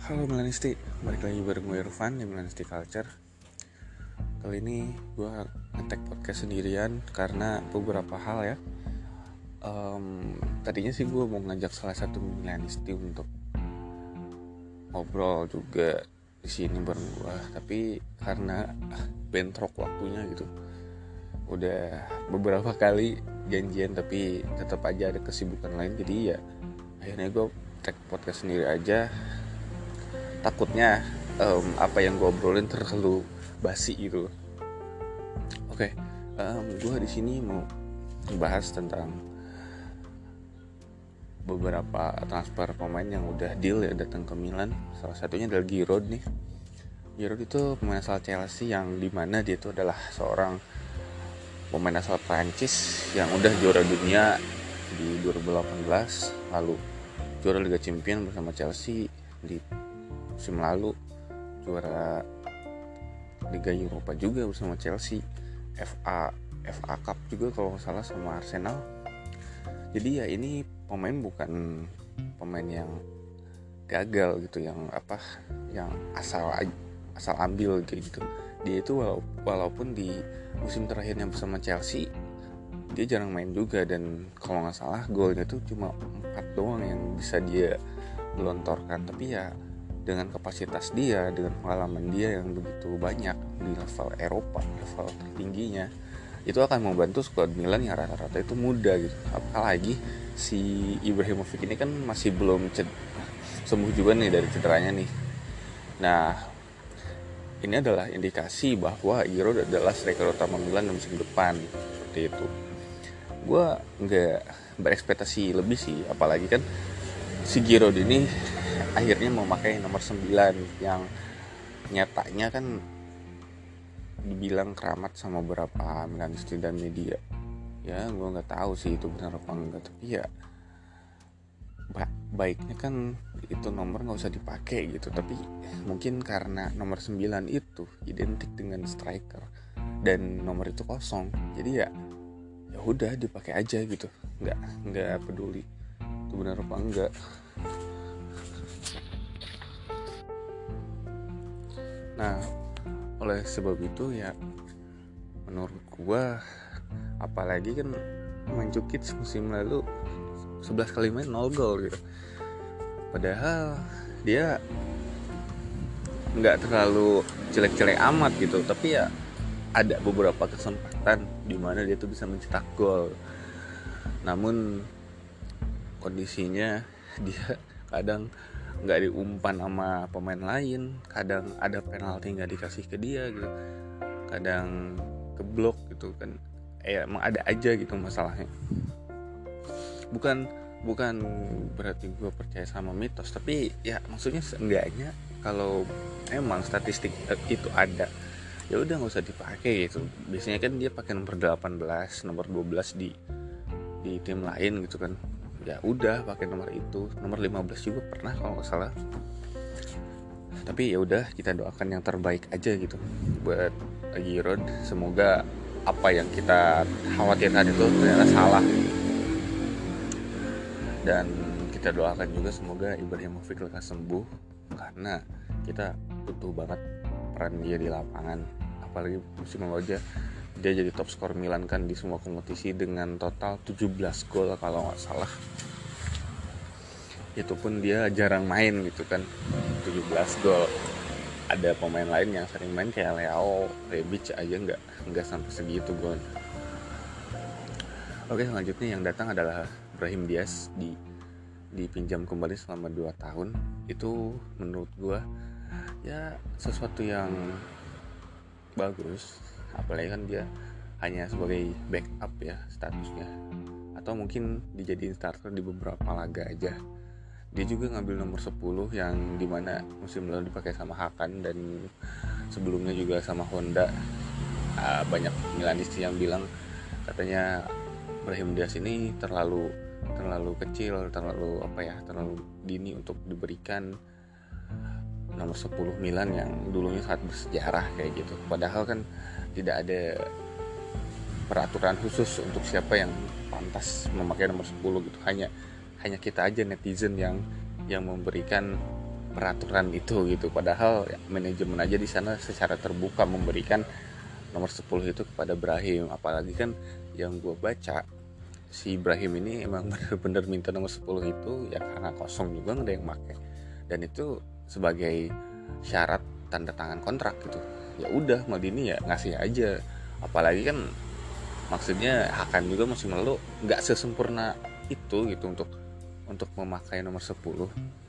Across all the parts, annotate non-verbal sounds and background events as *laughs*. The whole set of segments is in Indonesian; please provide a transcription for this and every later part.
Halo Milanisti, balik lagi bareng gue Irfan di Milanisti Culture. Kali ini gue ngetek podcast sendirian karena beberapa hal ya. Um, Tadinya sih gue mau ngajak salah satu Milanisti untuk ngobrol juga di sini bareng gue Tapi karena bentrok waktunya gitu Udah beberapa kali janjian tapi tetap aja ada kesibukan lain. Jadi ya akhirnya gue tag podcast sendiri aja takutnya um, apa yang gue obrolin terlalu basi gitu. Oke okay, um, gue di sini mau bahas tentang beberapa transfer pemain yang udah deal ya datang ke Milan. Salah satunya adalah Giroud nih. Giroud itu pemain asal Chelsea yang di mana dia itu adalah seorang pemain asal Prancis yang udah juara dunia di 2018 lalu juara Liga Champions bersama Chelsea di musim lalu juara Liga Eropa juga bersama Chelsea FA FA Cup juga kalau nggak salah sama Arsenal. Jadi ya ini pemain bukan pemain yang gagal gitu yang apa yang asal asal ambil gitu. Dia itu walaupun di musim terakhirnya bersama Chelsea dia jarang main juga dan kalau nggak salah golnya tuh cuma empat doang yang bisa dia gelontorkan tapi ya dengan kapasitas dia dengan pengalaman dia yang begitu banyak di level Eropa level tertingginya itu akan membantu skuad Milan yang rata-rata itu muda gitu. Apalagi si Ibrahimovic ini kan masih belum sembuh juga nih dari cederanya nih. Nah ini adalah indikasi bahwa Giroud adalah striker utama Milan di musim depan seperti itu. Gue nggak berekspektasi lebih sih apalagi kan si Giroud ini akhirnya memakai nomor 9 yang nyatanya kan dibilang keramat sama beberapa Milanisti dan media. Ya gue nggak tahu sih itu benar apa enggak tapi ya ba baiknya kan itu nomor nggak usah dipakai gitu. Tapi mungkin karena nomor 9 itu identik dengan striker dan nomor itu kosong jadi ya ya udah dipakai aja gitu. Nggak nggak peduli itu benar apa enggak Nah, oleh sebab itu ya menurut gua apalagi kan Manjukit musim lalu 11 kali main 0 gol gitu. Padahal dia nggak terlalu jelek-jelek amat gitu, tapi ya ada beberapa kesempatan di mana dia tuh bisa mencetak gol. Namun kondisinya dia kadang nggak diumpan sama pemain lain kadang ada penalti nggak dikasih ke dia gitu kadang keblok gitu kan. Eh emang ada aja gitu masalahnya. Bukan bukan berarti gue percaya sama mitos tapi ya maksudnya seenggaknya kalau emang statistik itu ada ya udah nggak usah dipakai gitu. Biasanya kan dia pakai nomor 18 nomor 12 di di tim lain gitu kan ya udah pakai nomor itu. Nomor 15 juga pernah kalau nggak salah. Tapi ya udah kita doakan yang terbaik aja gitu buat Giroud semoga apa yang kita khawatirkan itu ternyata salah. Dan kita doakan juga semoga Ibrahimovic lekas sembuh karena kita butuh banget peran dia di lapangan. Apalagi musim lalu aja dia jadi top skor Milan kan di semua kompetisi dengan total 17 gol kalau nggak salah. Itu pun dia jarang main gitu kan 17 gol. Ada pemain lain yang sering main kayak Leo, Rebic aja nggak nggak sampai segitu gol oke selanjutnya yang datang adalah Brahim Diaz di dipinjam kembali selama 2 tahun. Itu menurut gue ya sesuatu yang bagus apalagi kan dia hanya sebagai backup ya statusnya. Atau mungkin dijadiin starter di beberapa laga aja. Dia juga ngambil nomor 10 yang di mana musim lalu dipakai sama Hakan dan sebelumnya juga sama Honda. Uh, banyak Milanisti yang bilang katanya Brahim Diaz ini terlalu terlalu kecil terlalu apa ya terlalu dini untuk diberikan nomor 10 Milan yang dulunya saat bersejarah kayak gitu. Padahal kan tidak ada peraturan khusus untuk siapa yang pantas memakai nomor 10 gitu. Hanya hanya kita aja netizen yang yang memberikan peraturan itu gitu. Padahal ya, manajemen aja di sana secara terbuka memberikan nomor 10 itu kepada Ibrahim. Apalagi kan yang gue baca si Ibrahim ini emang *laughs* bener-bener minta nomor 10 itu ya karena kosong juga nggak ada yang pakai dan itu sebagai syarat tanda tangan kontrak gitu ya udah Maldini ya ngasih aja. Apalagi kan maksudnya akan juga musim lalu nggak sesempurna itu gitu untuk untuk memakai nomor 10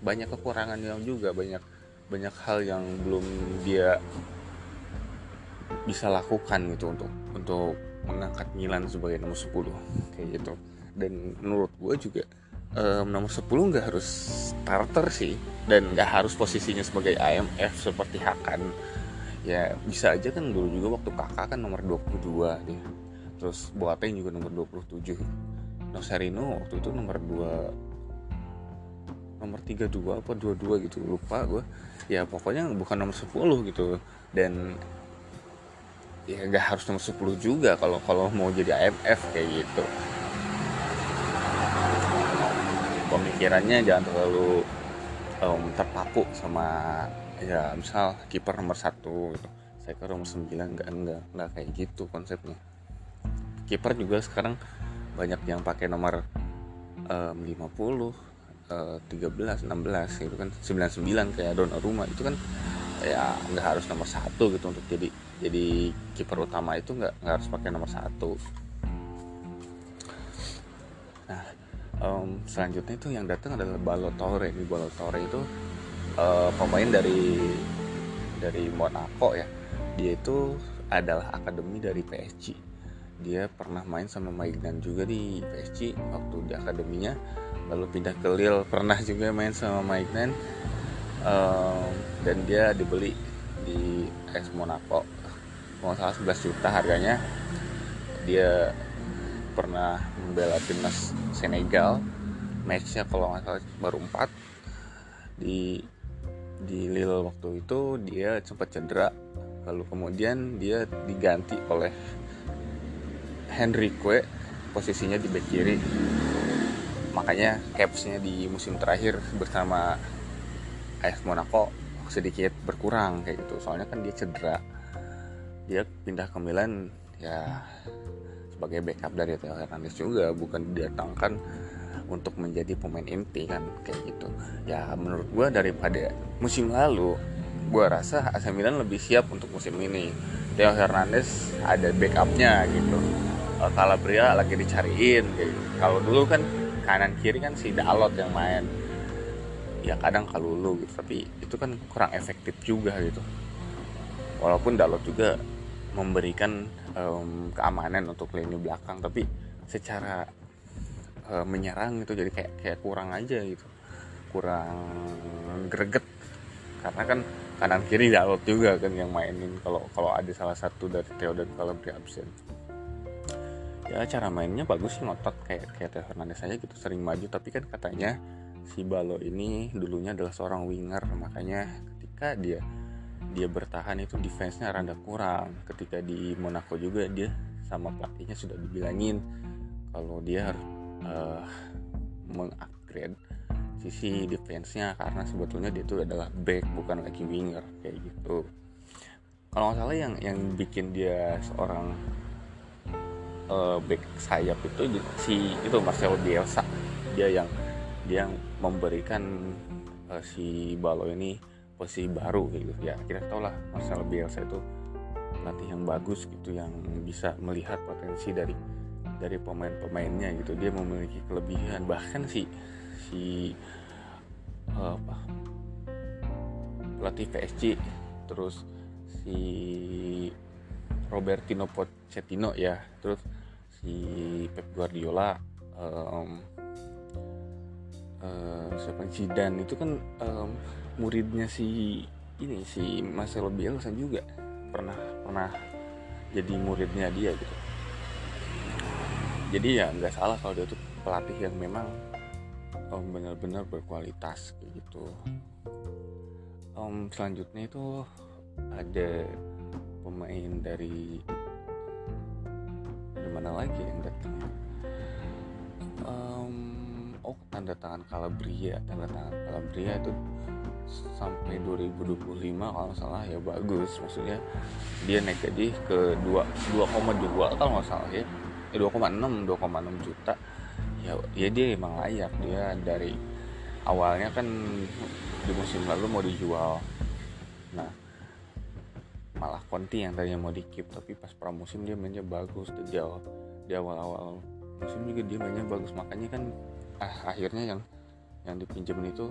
banyak kekurangan yang juga banyak banyak hal yang belum dia bisa lakukan gitu untuk untuk mengangkat Milan sebagai nomor 10 kayak gitu. Dan menurut gue juga um, nomor 10 nggak harus starter sih dan nggak harus posisinya sebagai IMF seperti Hakan ya bisa aja kan dulu juga waktu kakak kan nomor 22 dia terus Boateng juga nomor 27 Nosarino waktu itu nomor 2 nomor 32 apa 22 gitu. Lupa gue ya pokoknya bukan nomor 10 gitu. Dan ya nggak harus nomor 10 juga kalau kalau mau jadi AMF kayak gitu. Pemikirannya jangan terlalu um, terpaku sama ya misal kiper nomor satu gitu. Saya ke nomor 9 enggak enggak enggak kayak gitu konsepnya. Kiper juga sekarang banyak yang pakai nomor um, 50 uh, 13 16 gitu kan. 99 kayak Donnarumma itu kan ya nggak harus nomor satu gitu untuk jadi jadi kiper utama itu nggak nggak harus pakai nomor satu. Nah um, selanjutnya itu yang datang adalah Balotore. Ini Balotore itu uh, pemain dari dari Monaco ya. Dia itu adalah akademi dari PSG dia pernah main sama Maignan juga di PSG waktu di akademinya. Lalu pindah ke Lille pernah juga main sama Maignan. Um, dan dia dibeli di AS Monaco. Mau salah 11 juta harganya. Dia pernah membela timnas Senegal. Matchnya kalau nggak salah baru 4 di di Lille waktu itu dia sempat cedera. Lalu kemudian dia diganti oleh Henrique posisinya di bek kiri. Makanya capsnya di musim terakhir bersama AS Monaco sedikit berkurang kayak gitu. Soalnya kan dia cedera. Dia pindah ke Milan ya sebagai backup dari Theo Hernandez juga bukan didatangkan untuk menjadi pemain inti kan kayak gitu. Ya menurut gue daripada musim lalu gue rasa AC Milan lebih siap untuk musim ini. Theo Hernandez ada backupnya gitu. Calabria lagi dicariin gitu. kalau dulu kan kanan kiri kan si Dalot yang main. Ya kadang kalulu gitu tapi itu kan kurang efektif juga gitu. Walaupun Dalot juga memberikan um, keamanan untuk lini belakang tapi secara uh, menyerang itu jadi kayak kayak kurang aja gitu. Kurang greget. Karena kan kanan kiri Dalot juga kan yang mainin kalau kalau ada salah satu dari Theo dan Calabria absen. Ya cara mainnya bagus sih ngotot. Kayak kayak Theo Hernandez aja gitu sering maju. Tapi kan katanya si Balo ini dulunya adalah seorang winger. Makanya ketika dia dia bertahan itu defense-nya rada kurang. Ketika di Monaco juga dia sama pelatihnya sudah dibilangin kalau dia harus uh, mengupgrade sisi defense-nya karena sebetulnya dia itu adalah back bukan lagi winger kayak gitu. Kalau nggak salah yang yang bikin dia seorang uh, back sayap itu si itu Marcelo Bielsa. Dia yang dia yang memberikan uh, si Balo ini posisi baru gitu. Ya kita tahu lah Marcelo Bielsa itu pelatih yang bagus gitu yang bisa melihat potensi dari dari pemain-pemainnya gitu. Dia memiliki kelebihan. Bahkan si si uh, apa? Pelatih PSG terus si Robertino Pochettino ya terus si Pep Guardiola um, uh, siapa Zidane. Itu kan um, muridnya si ini si Marcelo Bielsa juga. Pernah pernah jadi muridnya dia gitu jadi ya nggak salah kalau dia tuh pelatih yang memang um, benar-benar berkualitas kayak gitu. Um, selanjutnya itu ada pemain dari dari mana lagi yang datang um, oh tanda tangan Calabria. Tanda tangan Calabria itu sampai 2025 kalau salah ya bagus. Maksudnya dia naik gaji ke 2 2,2 kalau nggak salah ya, ya 2,6 2,6 juta. Ya ya dia emang layak. Dia dari awalnya kan di musim lalu mau dijual. Nah malah Conti yang tadinya mau di keep tapi pas pramusim dia mainnya bagus. Di awal di awal-awal musim juga dia mainnya bagus. Makanya kan ah, akhirnya yang yang dipinjemin itu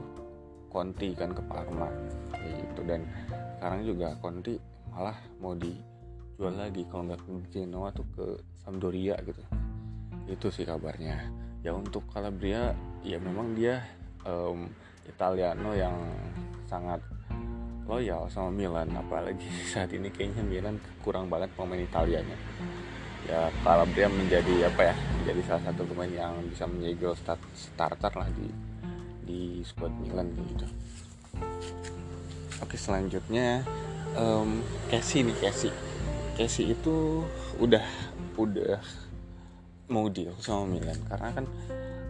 Conti kan ke Parma. Gitu. Dan sekarang juga Conti malah mau dijual lagi. Kalau nggak ke Genoa tuh ke Sampdoria gitu. Itu sih kabarnya. Ya untuk Calabria ya memang dia um, Italiano yang sangat loyal sama Milan. Apalagi *laughs* saat ini kayaknya Milan kurang banget pemain Italianya. Ya Calabria menjadi apa ya? Menjadi salah satu pemain yang bisa menyegel start, starter lah di di squad Milan gitu. Oke selanjutnya um, Casey nih Casey Casey itu udah udah mau deal sama Milan. Karena kan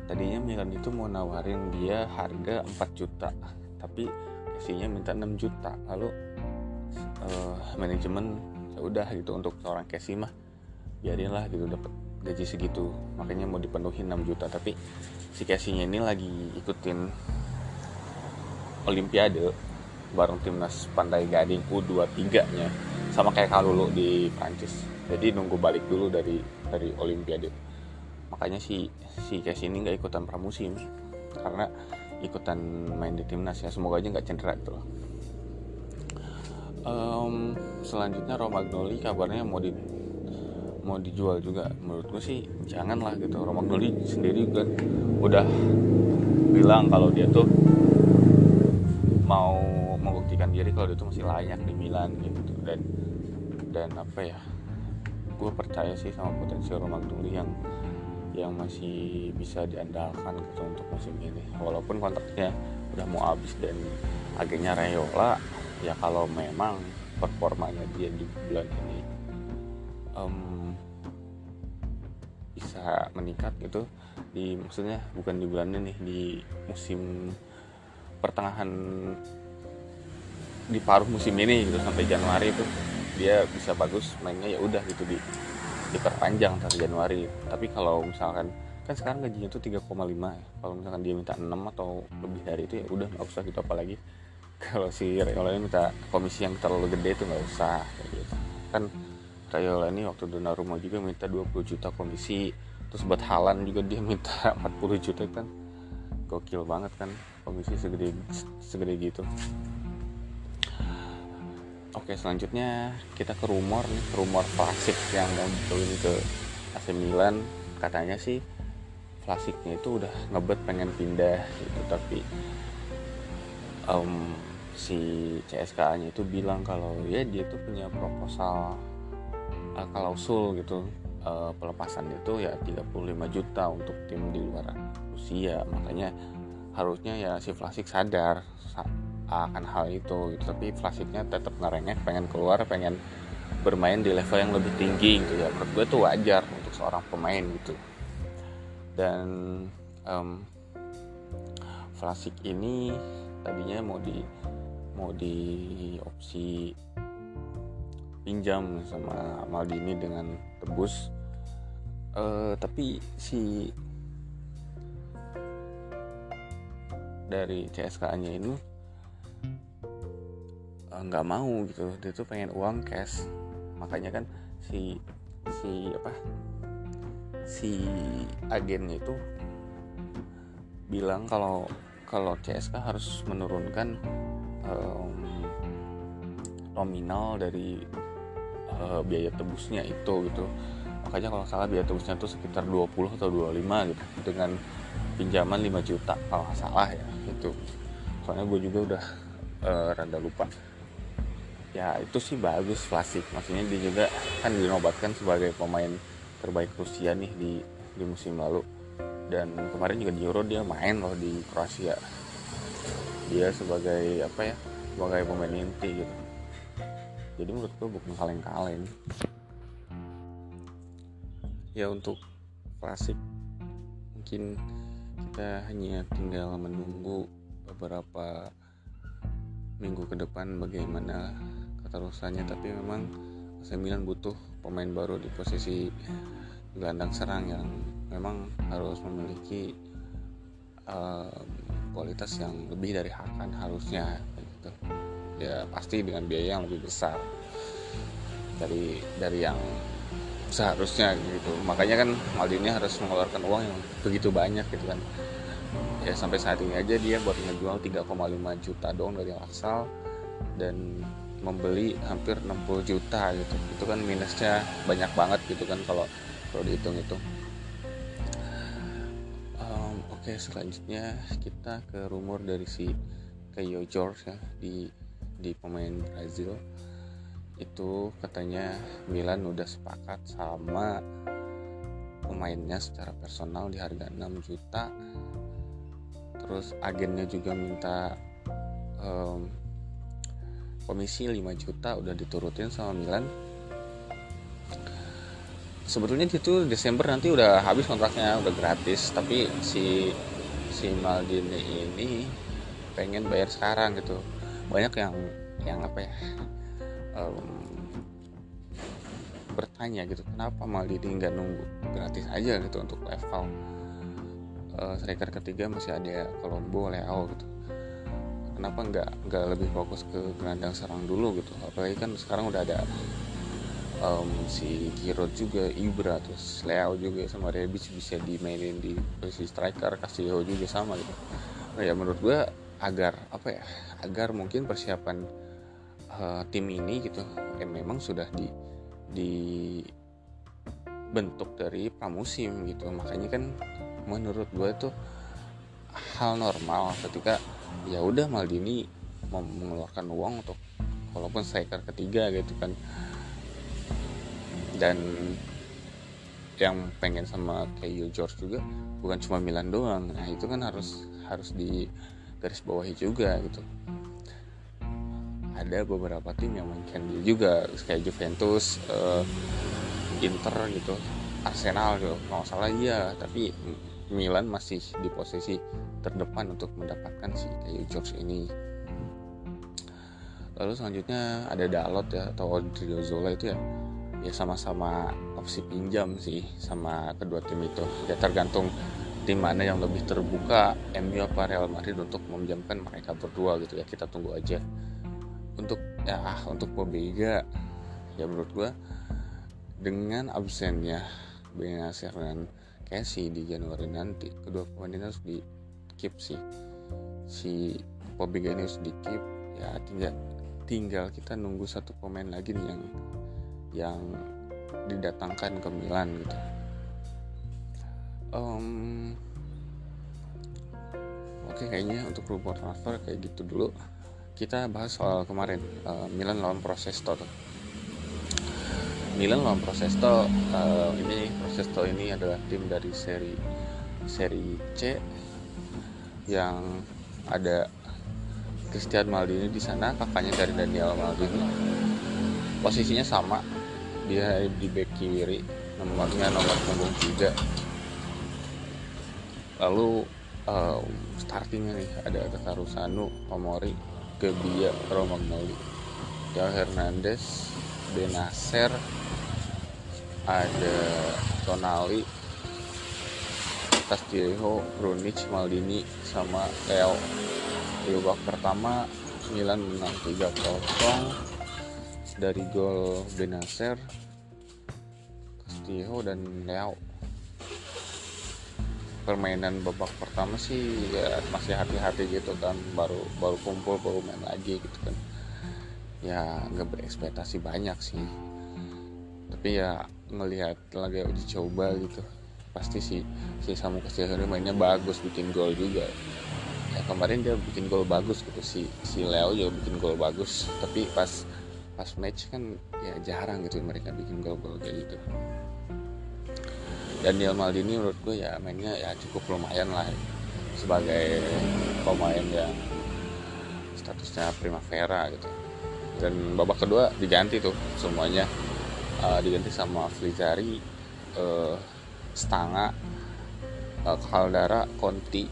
tadinya Milan itu mau nawarin dia harga 4 juta tapi isinya minta 6 juta. Lalu uh, manajemen ya udah gitu untuk seorang Casey mah biarinlah gitu dapat gaji segitu. Makanya mau dipenuhi 6 juta. Tapi si Casey-nya ini lagi ikutin Olimpiade bareng timnas Pantai Gading U23 nya. Sama kayak Kalulu di Prancis. Jadi nunggu balik dulu dari dari Olimpiade. Makanya si si Casey ini nggak ikutan pramusim. Karena ikutan main di timnas ya. Semoga aja nggak cedera gitu loh. Um, selanjutnya Romagnoli kabarnya mau di mau dijual juga. Menurut gue sih jangan lah gitu Romagnoli sendiri kan udah bilang kalau dia tuh mau membuktikan diri kalau dia tuh masih layak di Milan gitu. Dan dan apa ya gue percaya sih sama potensi Romagnoli yang yang masih bisa diandalkan gitu untuk musim ini. Walaupun kontraknya udah mau habis dan agennya Rayola ya kalau memang performanya dia di bulan ini um, bisa meningkat gitu di maksudnya bukan di bulan ini di musim pertengahan di paruh musim ini gitu sampai Januari itu dia bisa bagus mainnya ya udah gitu di diperpanjang sampai Januari. Tapi kalau misalkan kan sekarang gajinya tuh 3,5 ya. Kalau misalkan dia minta 6 atau lebih dari itu ya udah nggak usah gitu. Apalagi *laughs* kalau si Rayola ini minta komisi yang terlalu gede itu nggak usah gitu. Kan Rayola ini waktu Donnarumma juga minta 20 juta komisi terus buat Halan juga dia minta *laughs* 40 juta kan. Gokil banget kan komisi segede segede gitu Oke selanjutnya kita ke rumor nih rumor klasik yang mau ini ke AC Milan. Katanya sih klasiknya itu udah ngebet pengen pindah gitu tapi um, si CSKA nya itu bilang kalau ya dia tuh punya proposal uh, klausul gitu. Uh, pelepasan itu ya 35 juta untuk tim di luar Rusia. Makanya harusnya ya si Vlasic sadar akan hal itu gitu. tapi Vlasicnya tetap ngerengek pengen keluar pengen bermain di level yang lebih tinggi gitu ya. Menurut gue tuh wajar untuk seorang pemain gitu. Dan um, Vlasic ini tadinya mau di mau di opsi pinjam sama Maldini dengan tebus. Uh, tapi si dari CSKA nya ini nggak mau gitu. Dia tuh pengen uang cash. Makanya kan si si apa? Si agennya itu bilang kalau kalau CSK harus menurunkan um, nominal dari uh, biaya tebusnya itu gitu. Makanya kalau salah biaya tebusnya itu sekitar 20 atau 25 gitu dengan pinjaman 5 juta kalau salah ya itu soalnya gue juga udah uh, rada lupa ya itu sih bagus klasik. Maksudnya dia juga kan dinobatkan sebagai pemain terbaik Rusia nih di di musim lalu. Dan kemarin juga di Euro dia main loh di Kroasia. Dia sebagai apa ya sebagai pemain inti gitu. Jadi menurut gue bukan kaleng-kaleng ya untuk klasik mungkin kita hanya tinggal menunggu beberapa minggu ke depan bagaimana keterusannya tapi memang AC Milan butuh pemain baru di posisi gelandang serang yang memang harus memiliki uh, kualitas yang lebih dari Hakan harusnya gitu. Ya pasti dengan biaya yang lebih besar dari dari yang seharusnya gitu. Makanya kan Maldini harus mengeluarkan uang yang begitu banyak gitu kan. Ya sampai saat ini aja dia buat ngejual 3,5 juta dong dari Laksal dan membeli hampir 60 juta gitu. Itu kan minusnya banyak banget gitu kan kalau kalau dihitung itu. Um, oke okay, selanjutnya kita ke rumor dari si Kayo George ya di di pemain Brazil. Itu katanya Milan udah sepakat sama pemainnya secara personal di harga 6 juta. Terus agennya juga minta um, komisi 5 juta udah diturutin sama Milan. Sebetulnya itu Desember nanti udah habis kontraknya udah gratis. Tapi si si Maldini ini pengen bayar sekarang gitu. Banyak yang yang apa ya um, bertanya gitu kenapa Maldini nggak nunggu gratis aja gitu untuk level uh, striker ketiga masih ada Colombo Leo gitu kenapa nggak nggak lebih fokus ke gelandang serang dulu gitu? Apalagi kan sekarang udah ada um, si Giroud juga Ibra terus Leo juga sama Rebic bisa dimainin di posisi striker Castillo juga sama gitu. Nah, ya menurut gue agar apa ya agar mungkin persiapan uh, tim ini gitu ya memang sudah di di bentuk dari pramusim gitu. Makanya kan menurut gue tuh hal normal ketika ya udah Maldini mengeluarkan uang untuk walaupun striker ketiga gitu kan. Dan yang pengen sama kayak George juga bukan cuma Milan doang. Nah itu kan harus harus di garis bawahi juga gitu. Ada beberapa tim yang mungkin juga kayak Juventus uh, Inter gitu Arsenal gitu. Nggak salah iya tapi Milan masih di posisi terdepan untuk mendapatkan si kayu George ini. Lalu selanjutnya ada Dalot ya atau Odriozola itu ya. Ya sama-sama opsi pinjam sih sama kedua tim itu. Ya tergantung tim mana yang lebih terbuka MU apa Real Madrid untuk meminjamkan mereka berdua gitu ya. Kita tunggu aja. Untuk ya untuk Pobega ya menurut gua dengan absennya Benacer dan Casey di Januari nanti. Kedua pemain ini harus di keep sih. Si Pobega ini harus di keep. Ya tinggal tinggal kita nunggu satu pemain lagi nih yang yang didatangkan ke Milan gitu. Um, oke okay, kayaknya untuk rumor transfer kayak gitu dulu. Kita bahas soal kemarin uh, Milan lawan Prosesto tuh Milan lawan Prosesto. Uh, ini Prosesto ini adalah tim dari seri seri C yang ada Christian Maldini di sana kakaknya dari Daniel Maldini posisinya sama. Dia di back kiri nomornya nomor punggung 3 lalu uh, startingnya nih ada Tatarusanu Omori Gebia Romagnoli Jao Hernandez Benacer ada Tonali Castillo, Brunic, Maldini sama Leo di babak pertama Milan menang 3-0 dari gol Benacer Castillo dan Leo permainan babak pertama sih ya masih hati-hati gitu kan. Baru baru kumpul baru main lagi gitu kan. Ya nggak berekspektasi banyak sih. Tapi ya ngelihat lagi uji coba gitu. Pasti si si Samu Kasihari mainnya bagus bikin gol juga. Ya kemarin dia bikin gol bagus gitu. Si si Leo juga bikin gol bagus. Tapi pas pas match kan ya jarang gitu mereka bikin gol-gol kayak gitu. Daniel Maldini menurut gue ya mainnya ya cukup lumayan lah. Sebagai pemain yang statusnya primavera gitu. Dan babak kedua diganti tuh semuanya uh, diganti sama Flizari uh, Stanga uh, Caldara Conti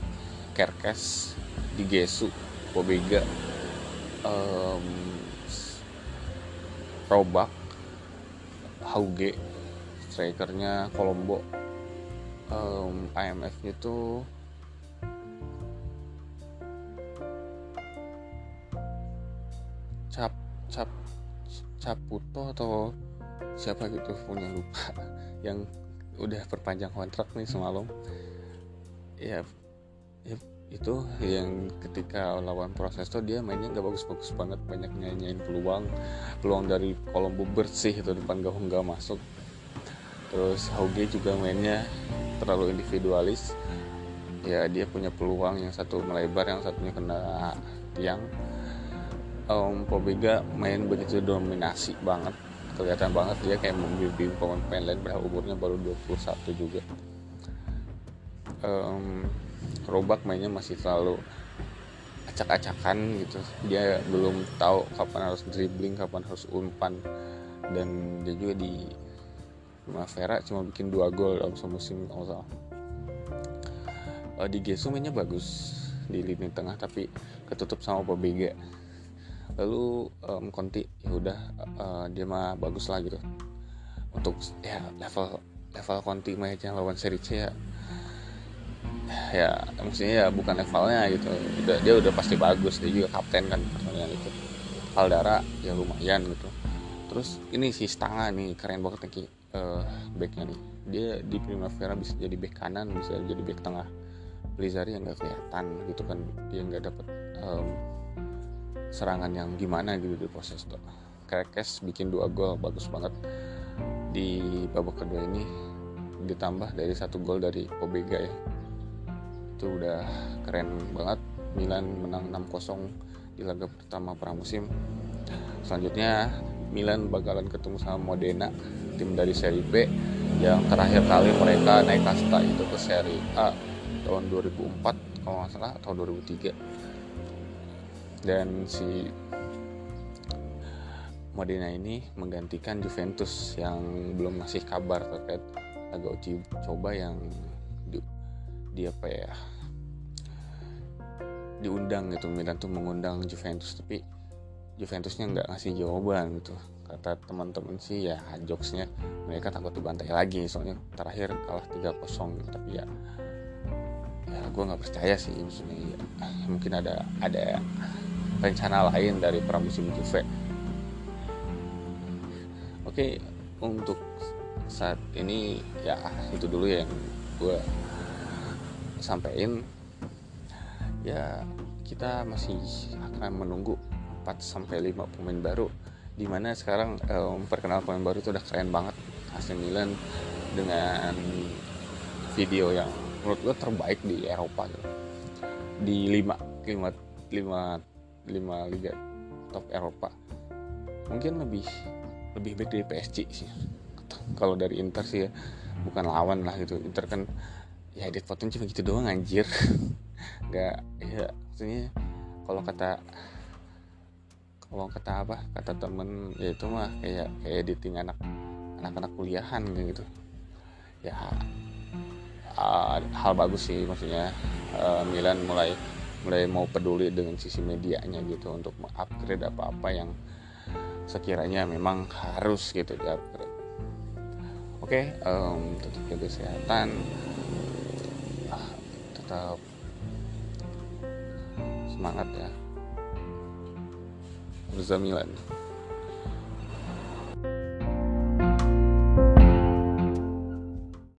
Kerkes Digesu Pobega um, Robak Hauge strikernya Kolombo um, IMF itu Cap Cap Caputo atau siapa gitu punya lupa *laughs* yang udah perpanjang kontrak nih semalam. Ya, ya itu yang ketika lawan proses tuh dia mainnya nggak bagus-bagus banget. Banyak nyanyiin peluang peluang dari Kolombo bersih itu depan gawang nggak masuk. Terus Hauge juga mainnya terlalu individualis. Ya dia punya peluang yang satu melebar yang satunya kena tiang. Um, Pobega main begitu dominasi banget kelihatan banget dia kayak membimbing pemain-pemain lain padahal umurnya baru 21 juga. Um, Robak mainnya masih terlalu acak-acakan gitu. Dia belum tahu kapan harus dribbling kapan harus umpan. Dan dia juga di Primavera cuma bikin dua gol dalam semusim kalau uh, di Gesu mainnya bagus di lini tengah tapi ketutup sama Pobega lalu um, Conti ya udah uh, dia mah bagus lah gitu. Untuk ya level level Conti mainnya lawan Serie C ya ya maksudnya ya bukan levelnya gitu. Udah dia udah pasti bagus dia juga kapten kan pertandingan itu Caldara ya lumayan gitu. Terus ini si Stanga nih keren banget nih uh, backnya nih. Dia di Primavera bisa jadi back kanan bisa jadi back tengah. Blizari yang nggak kelihatan gitu kan dia nggak dapet um, serangan yang gimana gitu di proses tuh. Krekes bikin dua gol bagus banget. Di babak kedua ini ditambah dari satu gol dari Pobega ya. Itu udah keren banget. Milan menang 6-0 di laga pertama pramusim. Selanjutnya Milan bakalan ketemu sama Modena tim dari seri B yang terakhir kali mereka naik kasta itu ke seri A tahun 2004 kalau nggak salah atau 2003 dan si Modena ini menggantikan Juventus yang belum ngasih kabar terkait laga uji coba yang di apa ya diundang gitu Milan tuh mengundang Juventus tapi Juventusnya nggak ngasih jawaban gitu. Kata teman-teman sih ya jokesnya mereka takut dibantai lagi soalnya terakhir kalah 3-0 tapi ya ya gue nggak percaya sih ya, mungkin ada ada rencana lain dari pramusim Juve oke untuk saat ini ya itu dulu yang gue sampaikan. Ya kita masih akan menunggu 4 sampai 5 pemain baru di mana sekarang um, perkenal pemain baru itu udah keren banget. AC Milan dengan video yang menurut gue terbaik di Eropa gitu. di 5 5 5 5 liga top Eropa. Mungkin lebih lebih baik dari PSG sih. Kalau dari Inter sih ya bukan lawan lah gitu. Inter kan ya fotonya cuma gitu doang anjir. *laughs* Nggak ya maksudnya kalau kata kalau kata apa kata temen ya itu mah kayak kayak editing anak anak-anak kuliahan gitu. Ya uh, hal bagus sih maksudnya. Uh, Milan mulai mulai mau peduli dengan sisi medianya gitu untuk mengupgrade apa-apa yang sekiranya memang harus gitu di upgrade oke okay, um, tetap jaga kesehatan. Tetap semangat ya. Milan